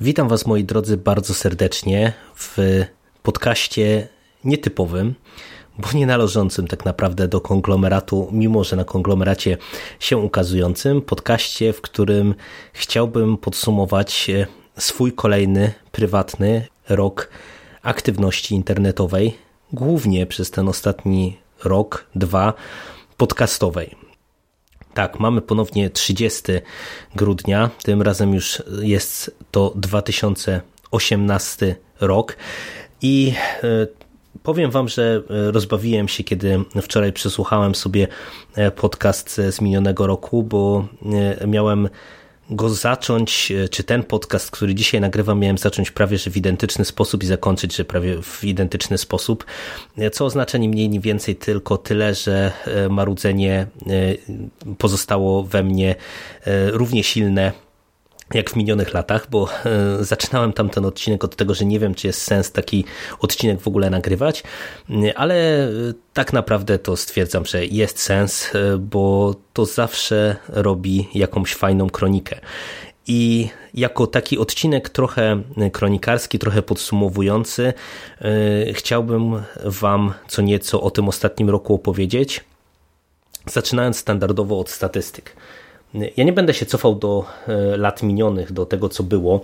Witam Was, moi drodzy, bardzo serdecznie w podcaście nietypowym, bo nie należącym tak naprawdę do konglomeratu, mimo że na konglomeracie się ukazującym, podcaście, w którym chciałbym podsumować swój kolejny prywatny rok aktywności internetowej, głównie przez ten ostatni rok, dwa podcastowej. Tak, mamy ponownie 30 grudnia, tym razem już jest to 2018 rok. I e, Powiem Wam, że e, rozbawiłem się, kiedy wczoraj przesłuchałem sobie e, podcast z minionego roku, bo miałem go zacząć, e, czy ten podcast, który dzisiaj nagrywam, miałem zacząć prawie że w identyczny sposób i zakończyć że prawie w identyczny sposób, e, co oznacza nie mniej, nie więcej tylko tyle, że e, marudzenie pozostało we mnie równie silne jak w minionych latach, bo e, zaczynałem tamten odcinek od tego, że nie wiem, czy jest sens taki odcinek w ogóle nagrywać, ale e, tak naprawdę to stwierdzam, że jest sens, e, bo to zawsze robi jakąś fajną kronikę. I jako taki odcinek trochę kronikarski, trochę podsumowujący, chciałbym Wam co nieco o tym ostatnim roku opowiedzieć, zaczynając standardowo od statystyk. Ja nie będę się cofał do e, lat minionych, do tego, co było.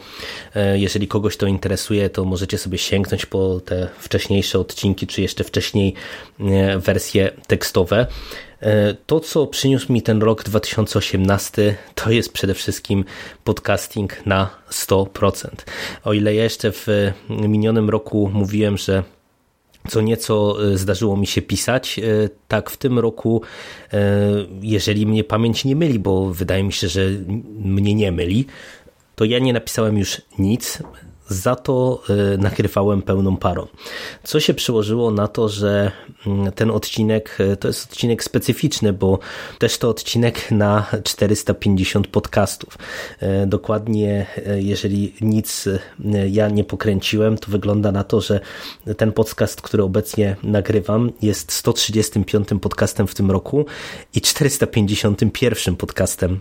E, jeżeli kogoś to interesuje, to możecie sobie sięgnąć po te wcześniejsze odcinki, czy jeszcze wcześniej e, wersje tekstowe. To, co przyniósł mi ten rok 2018, to jest przede wszystkim podcasting na 100%. O ile jeszcze w minionym roku mówiłem, że co nieco e, zdarzyło mi się pisać. E, tak w tym roku, e, jeżeli mnie pamięć nie myli, bo wydaje mi się, że mnie nie myli, to ja nie napisałem już nic za to y, nagrywałem pełną parą. Co się przyłożyło na to, że mm, ten odcinek y, to jest odcinek specyficzny, bo też to odcinek na 450 podcastów. Y, dokładnie, jeżeli nic ja nie pokręciłem, to wygląda na to, że ten podcast, który obecnie nagrywam, jest 135 podcastem w tym roku i 451 podcastem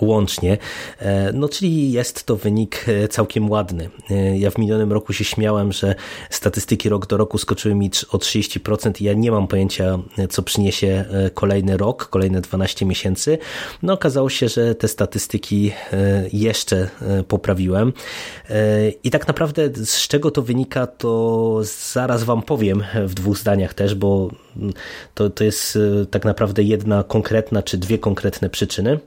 łącznie. E, no, czyli jest to wynik e, całkiem ładny. E, ja w minionym roku się śmiałem, że statystyki rok do roku skoczyły mi o 30% i ja nie mam pojęcia, co przyniesie kolejny rok, kolejne 12 miesięcy. No, okazało się, że te statystyki jeszcze poprawiłem. I tak naprawdę z czego to wynika, to zaraz Wam powiem w dwóch zdaniach też, bo to, to jest tak naprawdę jedna konkretna czy dwie konkretne przyczyny.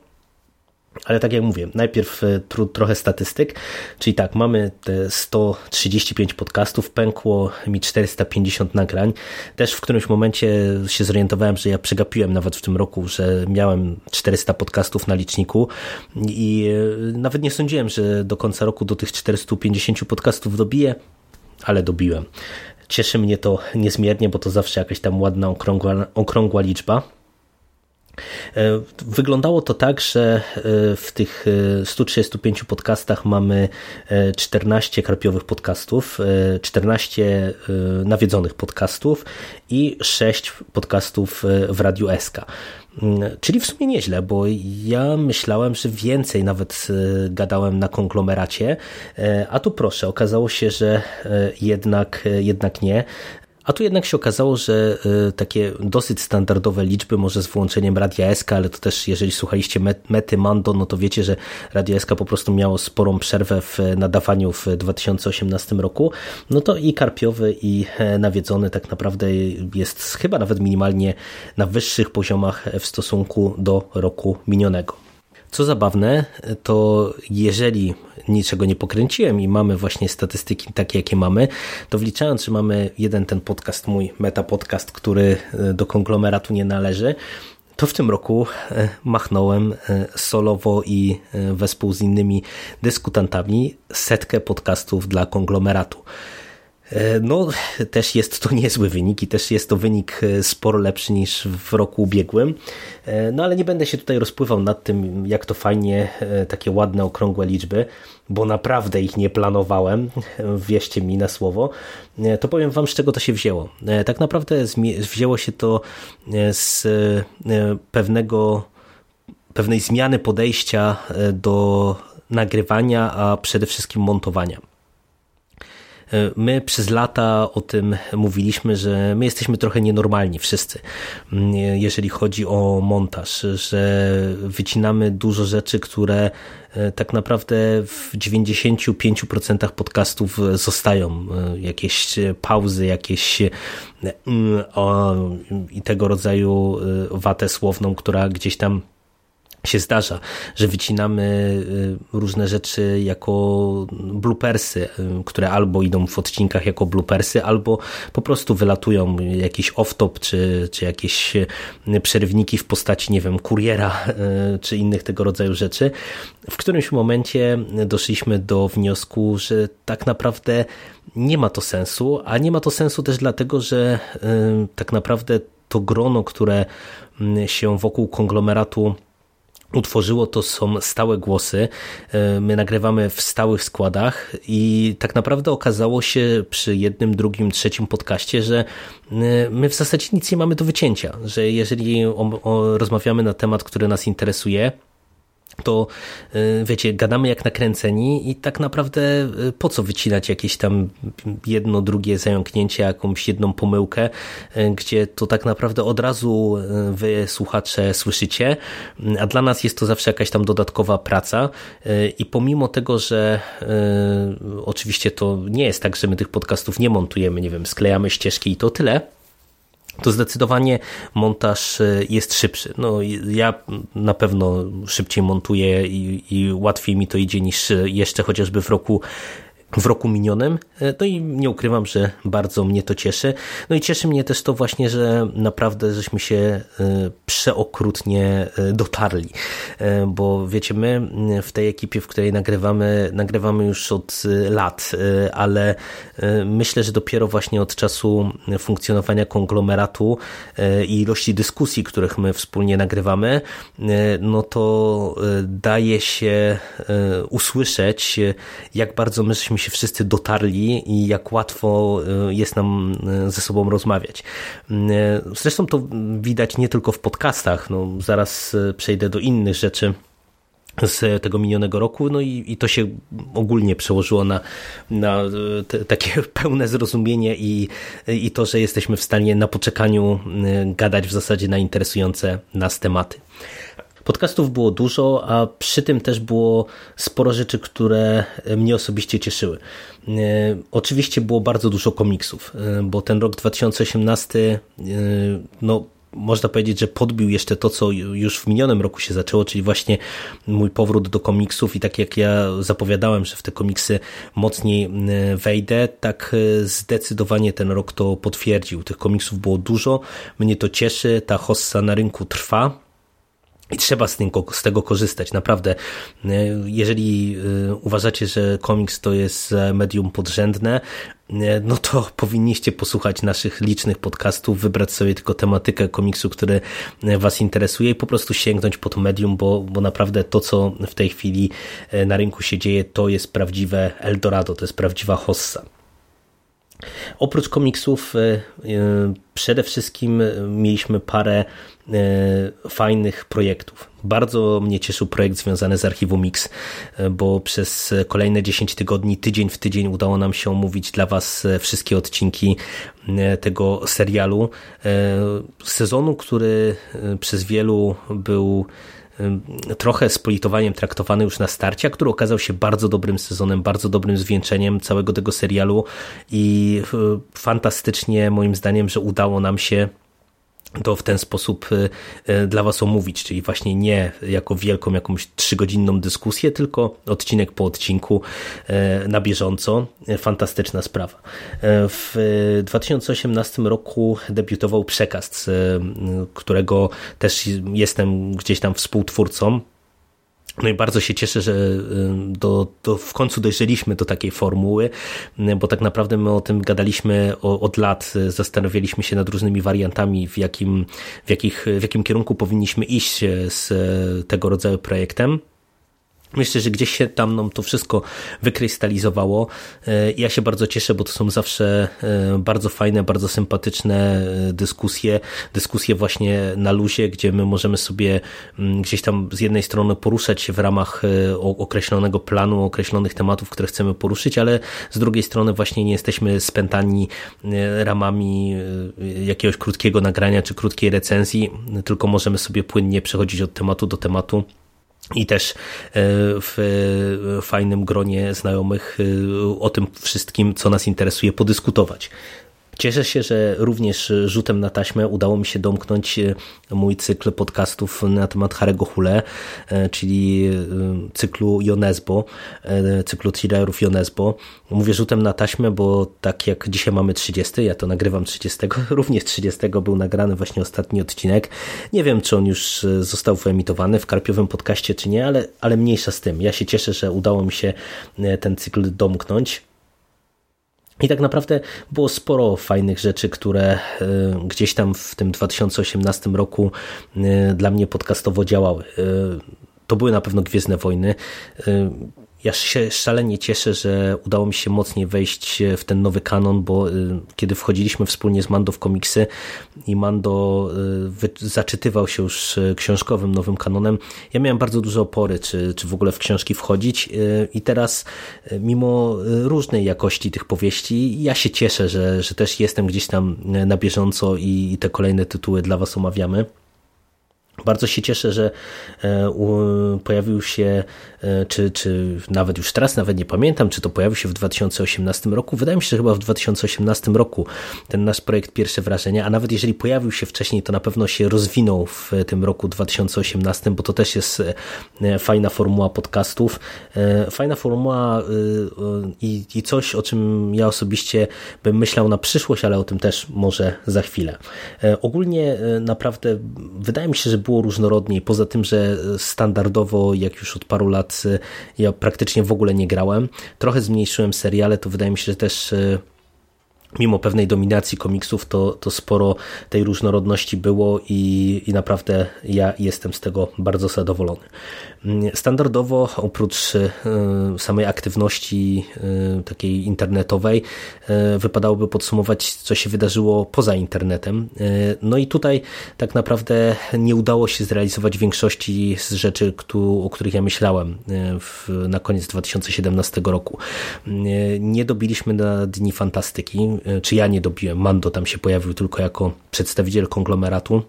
Ale tak jak mówię, najpierw e, trochę statystyk, czyli tak, mamy te 135 podcastów, pękło mi 450 nagrań. Też w którymś momencie się zorientowałem, że ja przegapiłem nawet w tym roku, że miałem 400 podcastów na liczniku i e, nawet nie sądziłem, że do końca roku do tych 450 podcastów dobiję, ale dobiłem. Cieszy mnie to niezmiernie, bo to zawsze jakaś tam ładna, okrągła, okrągła liczba. E, wyglądało to tak, że e, w tych 135 e, podcastach mamy 14 karpiowych podcastów, 14 nawiedzonych podcastów i 6 podcastów w Radiu SK. Czyli w sumie nieźle, bo ja myślałem, że więcej nawet gadałem na konglomeracie, a tu proszę, okazało się, że jednak, jednak nie. A tu jednak się okazało, że y, takie dosyć standardowe liczby, może z wyłączeniem Radia SK, ale to też jeżeli słuchaliście Mety Mando, no to wiecie, że Radio SK po prostu miało sporą przerwę w nadawaniu w 2018 roku, no to i Karpiowy i e, Nawiedzony tak naprawdę jest chyba nawet minimalnie na wyższych poziomach w stosunku do roku minionego. Co zabawne, to jeżeli niczego nie pokręciłem i mamy właśnie statystyki takie, jakie mamy, to wliczając, że mamy jeden ten podcast, mój meta podcast, który e, do konglomeratu nie należy, to w tym roku e, machnąłem e, solowo i wespół z innymi dyskutantami setkę podcastów dla konglomeratu. E, no, też jest to niezły wynik i też jest to wynik e, sporo lepszy niż w roku ubiegłym. E, no, ale nie będę się tutaj rozpływał nad tym, jak to fajnie, takie ładne, okrągłe liczby, bo naprawdę ich nie planowałem, wierzcie mi na słowo. To powiem Wam, z czego to się wzięło. Tak naprawdę wzięło się to z pewnego, pewnej zmiany podejścia do nagrywania, a przede wszystkim montowania. My przez lata o tym mówiliśmy, że my jesteśmy trochę nienormalni wszyscy, jeżeli chodzi o montaż, że wycinamy dużo rzeczy, które e, tak naprawdę w 95% podcastów zostają. E, jakieś pauzy, jakieś e, i tego rodzaju watę słowną, która gdzieś tam się zdarza, że wycinamy y, różne rzeczy jako bloopersy, y, które albo idą w odcinkach jako bloopersy, albo po prostu wylatują jakiś off-top, czy, czy jakieś y, przerywniki w postaci, nie wiem, kuriera, czy innych tego rodzaju rzeczy. W którymś momencie doszliśmy do wniosku, że tak naprawdę nie ma to sensu, a nie ma to sensu też dlatego, że tak naprawdę to grono, które się wokół konglomeratu utworzyło, to są stałe głosy. E, my nagrywamy w stałych składach i tak naprawdę okazało się przy jednym, drugim, trzecim podcaście, że e, my w zasadzie nic nie mamy do wycięcia, że jeżeli rozmawiamy na temat, który nas interesuje, to y, wiecie, gadamy jak nakręceni i tak naprawdę y, po co wycinać jakieś tam jedno, drugie zająknięcie, jakąś jedną pomyłkę, y, gdzie to tak naprawdę od razu wy słuchacze słyszycie, a dla nas jest to zawsze jakaś tam dodatkowa praca i pomimo tego, że oczywiście to nie jest tak, że my tych podcastów nie montujemy, nie wiem, sklejamy ścieżki i to tyle, to zdecydowanie montaż e, jest szybszy. No, ja na pewno szybciej montuję i, i łatwiej mi to idzie niż jeszcze chociażby w roku w roku minionym. E, no i nie ukrywam, że bardzo mnie to cieszy. No i cieszy mnie też to właśnie, że naprawdę żeśmy się e, przeokrutnie e, dotarli. Bo wiecie, my w tej ekipie, w której nagrywamy, nagrywamy już od lat, ale myślę, że dopiero właśnie od czasu funkcjonowania konglomeratu i ilości dyskusji, których my wspólnie nagrywamy, no to daje się usłyszeć, jak bardzo my żeśmy się wszyscy dotarli i jak łatwo y, jest nam y, ze sobą rozmawiać. Y, zresztą to widać nie tylko w podcastach, no, zaraz przejdę do innych rzeczy z tego minionego roku, no i, i to się ogólnie przełożyło na, na te, takie pełne zrozumienie i, i to, że jesteśmy w stanie na poczekaniu gadać w zasadzie na interesujące nas tematy. Podcastów było dużo, a przy tym też było sporo rzeczy, które mnie osobiście cieszyły. E, oczywiście było bardzo dużo komiksów, e, bo ten rok 2018 e, no, można powiedzieć, że podbił jeszcze to, co już w minionym roku się zaczęło, czyli właśnie mój powrót do komiksów i tak jak ja zapowiadałem, że w te komiksy mocniej wejdę, tak zdecydowanie ten rok to potwierdził. Tych komiksów było dużo, mnie to cieszy, ta hossa na rynku trwa, i trzeba z, tego, z tego korzystać, naprawdę. E, jeżeli e, uważacie, że komiks to jest e, medium podrzędne, no to powinniście posłuchać naszych licznych podcastów, wybrać sobie tylko tematykę komiksu, który Was interesuje i po prostu sięgnąć po to medium, bo, bo naprawdę to, co w tej chwili na rynku się dzieje, to jest prawdziwe Eldorado, to jest prawdziwa hossa. Oprócz komiksów przede wszystkim mieliśmy parę E, fajnych projektów. Bardzo mnie cieszył projekt związany z archiwum Mix, e, bo przez kolejne 10 tygodni, tydzień w tydzień udało nam się omówić dla Was e, wszystkie odcinki tego serialu. Sezonu, który przez wielu był trochę z politowaniem traktowany już na starcie, a który okazał się bardzo dobrym sezonem, bardzo dobrym zwieńczeniem całego tego serialu i fantastycznie moim zdaniem, że udało nam się to w ten sposób y, y, dla Was omówić, czyli właśnie nie jako wielką jakąś trzygodzinną dyskusję, tylko odcinek po odcinku y, na bieżąco. Fantastyczna sprawa. W 2018 roku debiutował Przekaz, którego też jestem gdzieś tam współtwórcą. No i bardzo się cieszę, że y, do, do, w końcu dojrzeliśmy do takiej formuły, y, bo tak naprawdę my o tym gadaliśmy od lat, y, zastanawialiśmy się nad różnymi wariantami, w jakim, w jakich, w jakim kierunku powinniśmy iść z tego rodzaju projektem. Myślę, że gdzieś się tam nam to wszystko wykrystalizowało. E, ja się bardzo cieszę, bo to są zawsze e, bardzo fajne, bardzo sympatyczne e, dyskusje. Dyskusje właśnie na luzie, gdzie my możemy sobie mm, gdzieś tam z jednej strony poruszać się w ramach określonego planu, określonych tematów, które chcemy poruszyć, ale z drugiej strony właśnie nie jesteśmy spętani ramami jakiegoś krótkiego nagrania czy krótkiej recenzji, tylko możemy sobie płynnie przechodzić od tematu do tematu i też e, w fajnym gronie znajomych e, o tym wszystkim, co nas interesuje, podyskutować. Cieszę się, że również rzutem na taśmę udało mi się domknąć e, mój cykl podcastów na temat Harego Hule, e, czyli e, cyklu Jonesbo, cyklu thrillerów Jonesbo. Mówię rzutem na taśmę, bo tak jak dzisiaj mamy 30, ja to nagrywam 30, również 30 był nagrany właśnie ostatni odcinek. Nie wiem, czy on już został wyemitowany w Karpiowym podcaście, czy nie, ale, ale mniejsza z tym. Ja się cieszę, że udało mi się ten cykl domknąć. I tak naprawdę było sporo fajnych rzeczy, które e, gdzieś tam w tym 2018 roku e, dla mnie podcastowo działały. E, to były na pewno Gwiezdne Wojny. Ja się szalenie cieszę, że udało mi się mocniej wejść w ten nowy kanon, bo y, kiedy wchodziliśmy wspólnie z Mando w komiksy i Mando y, zaczytywał się już książkowym nowym kanonem, ja miałem bardzo duże opory, czy, czy w ogóle w książki wchodzić i teraz mimo różnej jakości tych powieści, ja się cieszę, że, że też jestem gdzieś tam na bieżąco i te kolejne tytuły dla Was omawiamy. Bardzo się cieszę, że e, pojawił się, e, czy, czy nawet już teraz nawet nie pamiętam, czy to pojawił się w 2018 roku. Wydaje mi się, że chyba w 2018 roku ten nasz projekt Pierwsze Wrażenia, a nawet jeżeli pojawił się wcześniej, to na pewno się rozwinął w tym roku 2018, bo to też jest e, fajna formuła podcastów. Fajna formuła i, i coś, o czym ja osobiście bym myślał na przyszłość, ale o tym też może za chwilę. Ogólnie naprawdę wydaje mi się, że było różnorodniej. Poza tym, że standardowo, jak już od paru lat, ja praktycznie w ogóle nie grałem. Trochę zmniejszyłem seriale, to wydaje mi się, że też e, mimo pewnej dominacji komiksów, to, to sporo tej różnorodności było i, i naprawdę ja jestem z tego bardzo zadowolony. Standardowo oprócz e, samej aktywności e, takiej internetowej e, wypadałoby podsumować, co się wydarzyło poza internetem. No i tutaj tak naprawdę nie udało się zrealizować większości z rzeczy, o których ja myślałem na koniec 2017 roku. Nie dobiliśmy na Dni Fantastyki, czy ja nie dobiłem. Mando tam się pojawił tylko jako przedstawiciel konglomeratu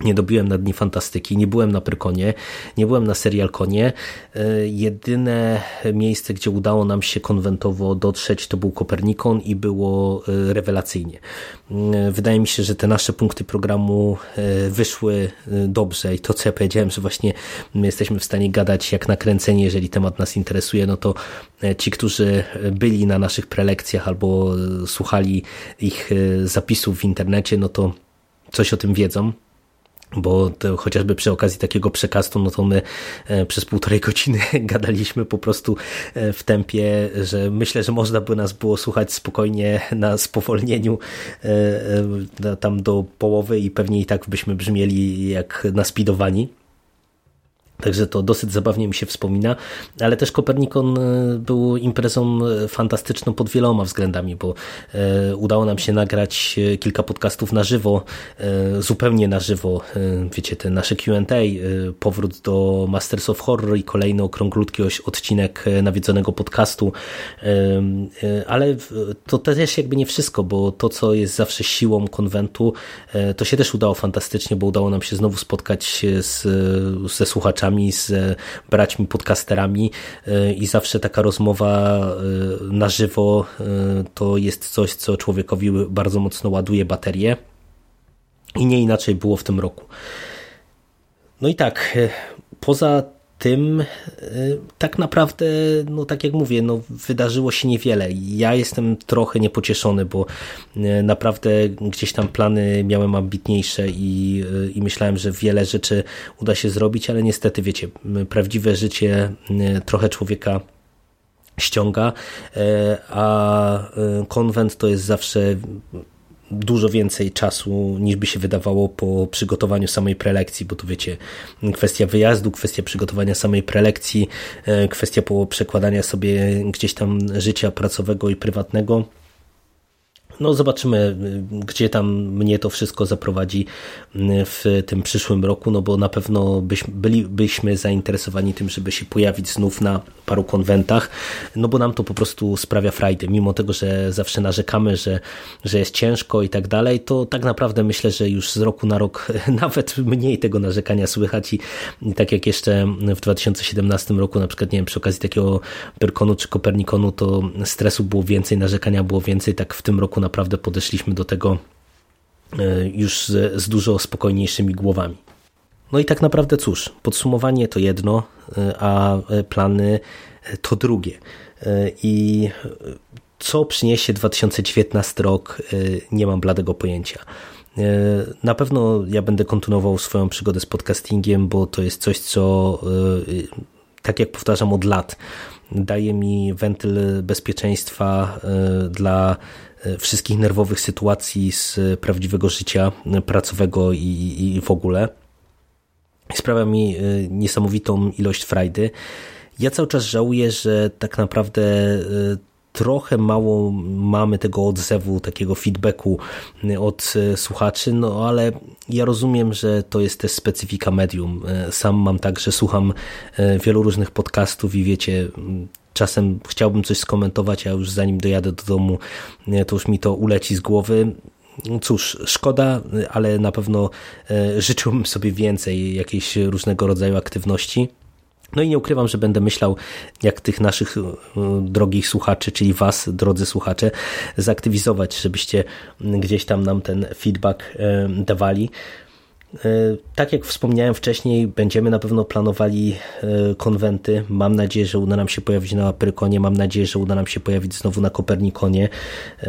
nie dobiłem na Dni Fantastyki, nie byłem na Prykonie, nie byłem na Serialkonie. E, jedyne miejsce, gdzie udało nam się konwentowo dotrzeć, to był Kopernikon i było e, rewelacyjnie. E, wydaje mi się, że te nasze punkty programu wyszły dobrze i to, co ja powiedziałem, że właśnie my jesteśmy w stanie gadać jak nakręcenie, jeżeli temat nas interesuje, no to ci, którzy byli na naszych prelekcjach albo słuchali ich zapisów w internecie, no to coś o tym wiedzą bo chociażby przy okazji takiego przekastu, no to my e, przez półtorej godziny gadaliśmy po prostu e, w tempie, że myślę, że można by nas było słuchać spokojnie na spowolnieniu e, tam do połowy i pewnie i tak byśmy brzmieli jak naspidowani. Także to dosyć zabawnie mi się wspomina, ale też Kopernikon e, był imprezą e, fantastyczną pod wieloma względami, bo e, udało nam się nagrać kilka podcastów na żywo, zupełnie na żywo, wiecie, te nasze Q&A, powrót do Masters of Horror i kolejny okrąglutki odcinek nawiedzonego podcastu, ale to też jakby nie wszystko, bo to, co jest zawsze siłą konwentu, to się też udało fantastycznie, bo udało nam się znowu spotkać z, ze słuchaczami z e, braćmi podcasterami e, i zawsze taka rozmowa e, na żywo to jest coś, co człowiekowi bardzo mocno ładuje baterię i nie inaczej było w tym roku. No i tak, poza tym y, tak naprawdę, no tak jak mówię, no wydarzyło się niewiele. Ja jestem trochę niepocieszony, bo y, naprawdę gdzieś tam plany miałem ambitniejsze i, y, i myślałem, że wiele rzeczy uda się zrobić, ale niestety, wiecie, prawdziwe życie trochę człowieka ściąga, a konwent to jest zawsze dużo więcej czasu niż by się wydawało po przygotowaniu samej prelekcji, bo tu wiecie, kwestia wyjazdu, kwestia przygotowania samej prelekcji, kwestia po przekładania sobie gdzieś tam życia pracowego i prywatnego no zobaczymy, gdzie tam mnie to wszystko zaprowadzi w tym przyszłym roku, no bo na pewno byś, bylibyśmy zainteresowani tym, żeby się pojawić znów na paru konwentach, no bo nam to po prostu sprawia frajdę, mimo tego, że zawsze narzekamy, że, że jest ciężko i tak dalej, to tak naprawdę myślę, że już z roku na rok nawet mniej tego narzekania słychać i tak jak jeszcze w 2017 roku, na przykład nie wiem, przy okazji takiego Pyrkonu czy Kopernikonu, to stresu było więcej, narzekania było więcej, tak w tym roku naprawdę podeszliśmy do tego e, już z, z dużo spokojniejszymi głowami. No i tak naprawdę cóż, podsumowanie to jedno, e, a e, plany to drugie. I co przyniesie 2019 rok, nie mam bladego pojęcia. Na pewno ja będę kontynuował swoją przygodę z podcastingiem, bo to jest coś, co tak jak powtarzam od lat, daje mi wentyl bezpieczeństwa dla wszystkich nerwowych sytuacji z prawdziwego życia pracowego i, i w ogóle. Sprawia mi e, niesamowitą ilość frajdy. Ja cały czas żałuję, że tak naprawdę e, trochę mało mamy tego odzewu, takiego feedbacku od słuchaczy, no ale ja rozumiem, że to jest też specyfika medium. Sam mam tak, że słucham wielu różnych podcastów i wiecie, czasem chciałbym coś skomentować, a już zanim dojadę do domu, to już mi to uleci z głowy. Cóż, szkoda, ale na pewno e, życzyłbym sobie więcej jakiejś różnego rodzaju aktywności. No i nie ukrywam, że będę myślał, jak tych naszych e, drogich słuchaczy, czyli Was, drodzy słuchacze, zaktywizować, żebyście gdzieś tam nam ten feedback e, dawali. E, tak jak wspomniałem wcześniej, będziemy na pewno planowali e, konwenty. Mam nadzieję, że uda nam się pojawić na Prykonie, mam nadzieję, że uda nam się pojawić znowu na Kopernikonie, e,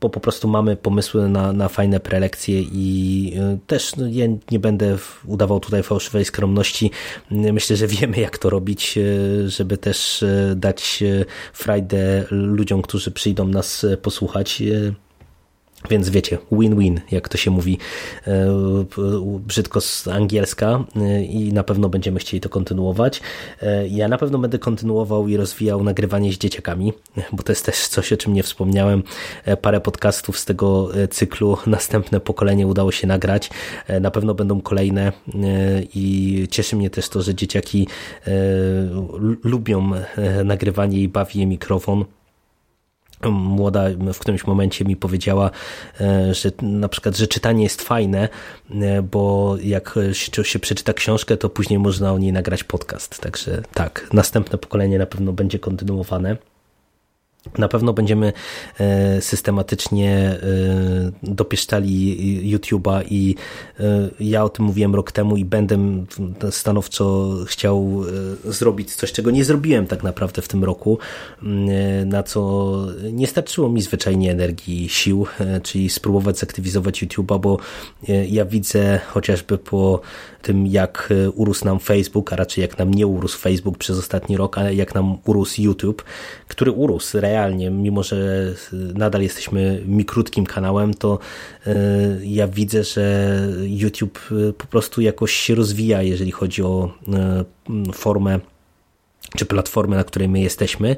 bo po prostu mamy pomysły na, na fajne prelekcje i też no, ja nie będę udawał tutaj fałszywej skromności. Myślę, że wiemy jak to robić, żeby też dać frajdę ludziom, którzy przyjdą nas posłuchać. Więc wiecie, win-win, jak to się mówi e, brzydko z angielska e, i na pewno będziemy chcieli to kontynuować. E, ja na pewno będę kontynuował i rozwijał nagrywanie z dzieciakami, bo to jest też coś, o czym nie wspomniałem. Parę podcastów z tego cyklu następne pokolenie udało się nagrać. Na pewno będą kolejne i cieszy mnie też to, że dzieciaki lubią nagrywanie i bawi je mikrofon młoda w którymś momencie mi powiedziała, e, że na przykład, że czytanie jest fajne, e, bo jak się, się przeczyta książkę, to później można o niej nagrać podcast. Także tak, następne pokolenie na pewno będzie kontynuowane. Na pewno będziemy e, systematycznie e, dopieszczali YouTube'a i e, ja o tym mówiłem rok temu i będę stanowczo chciał zrobić coś, czego nie zrobiłem tak naprawdę w tym roku, na co nie starczyło mi zwyczajnie energii i sił, czyli spróbować zaktywizować YouTube'a, bo ja widzę chociażby po tym, jak urósł nam Facebook, a raczej jak nam nie urósł Facebook przez ostatni rok, ale jak nam urósł YouTube, który urósł realnie, mimo że nadal jesteśmy mikrutkim kanałem, to e, ja widzę, że YouTube e, po prostu jakoś się rozwija, jeżeli chodzi o e, formę czy platformę, na której my jesteśmy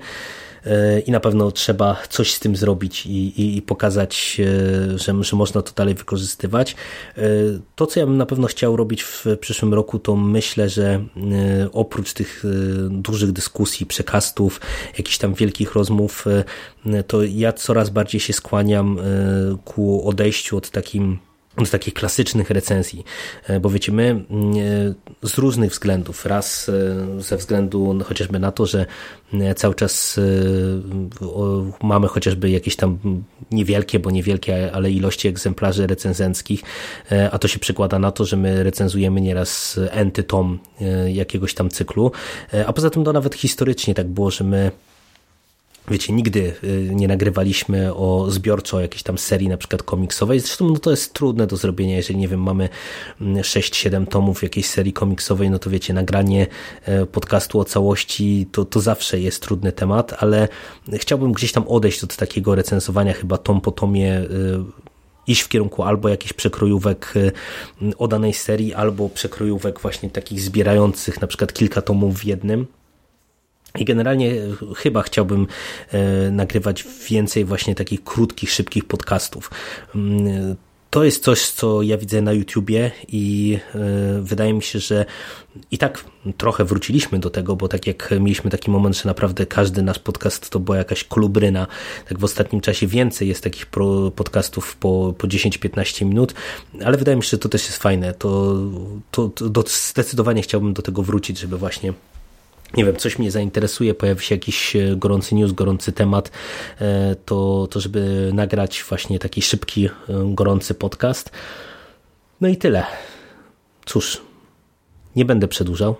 i na pewno trzeba coś z tym zrobić i, i, i pokazać, e, że, że można to dalej wykorzystywać. E, to, co ja bym na pewno chciał robić w przyszłym roku, to myślę, że e, oprócz tych dużych dyskusji, przekastów, jakichś tam wielkich rozmów, to ja coraz bardziej się skłaniam ku odejściu od takim z takich klasycznych recenzji, e, bo wiecie, my mm, e, z różnych względów, raz e, ze względu chociażby na to, że cały czas mamy chociażby jakieś tam niewielkie, bo niewielkie, ale ilości egzemplarzy recenzenckich, a to się przekłada na to, że my recenzujemy nieraz enty tom jakiegoś tam cyklu, a poza tym to nawet historycznie tak było, że my wiecie, nigdy y, nie nagrywaliśmy o zbiorczo jakiejś tam serii na przykład komiksowej. Zresztą no to jest trudne do zrobienia, jeżeli nie wiem, mamy 6-7 mm, tomów jakiejś serii komiksowej, no to wiecie, nagranie e, podcastu o całości to, to zawsze jest trudny temat, ale chciałbym gdzieś tam odejść od takiego recenzowania chyba tom po tomie y, iść w kierunku albo jakichś przekrojówek o danej serii, albo przekrojówek właśnie takich zbierających na przykład kilka tomów w jednym. I generalnie chyba chciałbym nagrywać więcej właśnie takich krótkich, szybkich podcastów. Mm, to jest coś, co ja widzę na YouTubie i e, wydaje mi się, że i tak trochę wróciliśmy do tego, bo tak jak mieliśmy taki moment, że naprawdę każdy nasz podcast to była jakaś klubryna, tak w ostatnim czasie więcej jest takich podcastów po, po 10-15 minut, ale wydaje mi się, że to też jest fajne. To, to, to zdecydowanie chciałbym do tego wrócić, żeby właśnie nie wiem, coś mnie zainteresuje, pojawi się jakiś e, gorący news, gorący temat, e, to, to żeby nagrać właśnie taki szybki, e, gorący podcast. No i tyle. Cóż, nie będę przedłużał.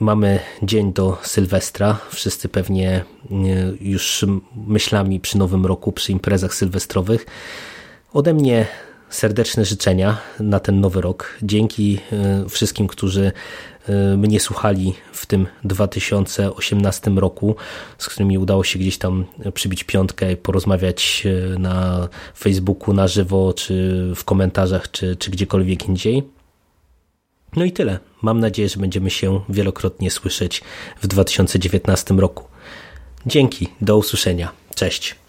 Mamy dzień do Sylwestra. Wszyscy pewnie już myślami przy Nowym Roku, przy imprezach sylwestrowych. Ode mnie serdeczne życzenia na ten nowy rok. Dzięki wszystkim, którzy Y, mnie słuchali w tym 2018 roku, z którymi udało się gdzieś tam przybić piątkę i porozmawiać y, na Facebooku na żywo, czy w komentarzach, czy, czy gdziekolwiek indziej. No i tyle. Mam nadzieję, że będziemy się wielokrotnie słyszeć w 2019 roku. Dzięki, do usłyszenia. Cześć.